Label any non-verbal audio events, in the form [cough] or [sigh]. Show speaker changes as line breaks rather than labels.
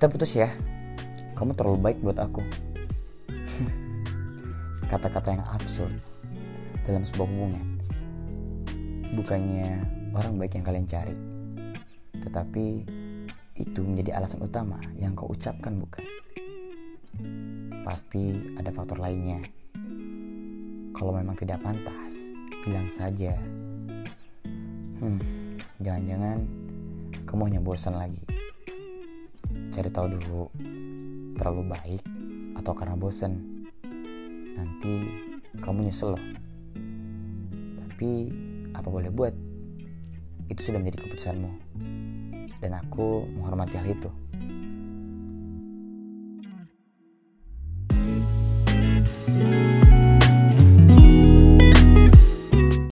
Kita putus ya. Kamu terlalu baik buat aku. [laughs] Kata-kata yang absurd dalam sebuah hubungan. Bukannya orang baik yang kalian cari. Tetapi itu menjadi alasan utama yang kau ucapkan bukan? Pasti ada faktor lainnya. Kalau memang tidak pantas, bilang saja. Hmm, jangan-jangan kamu hanya bosan lagi. Cari tahu dulu, terlalu baik atau karena bosan. Nanti kamu nyesel loh. Tapi apa boleh buat? Itu sudah menjadi keputusanmu. Dan aku menghormati hal itu.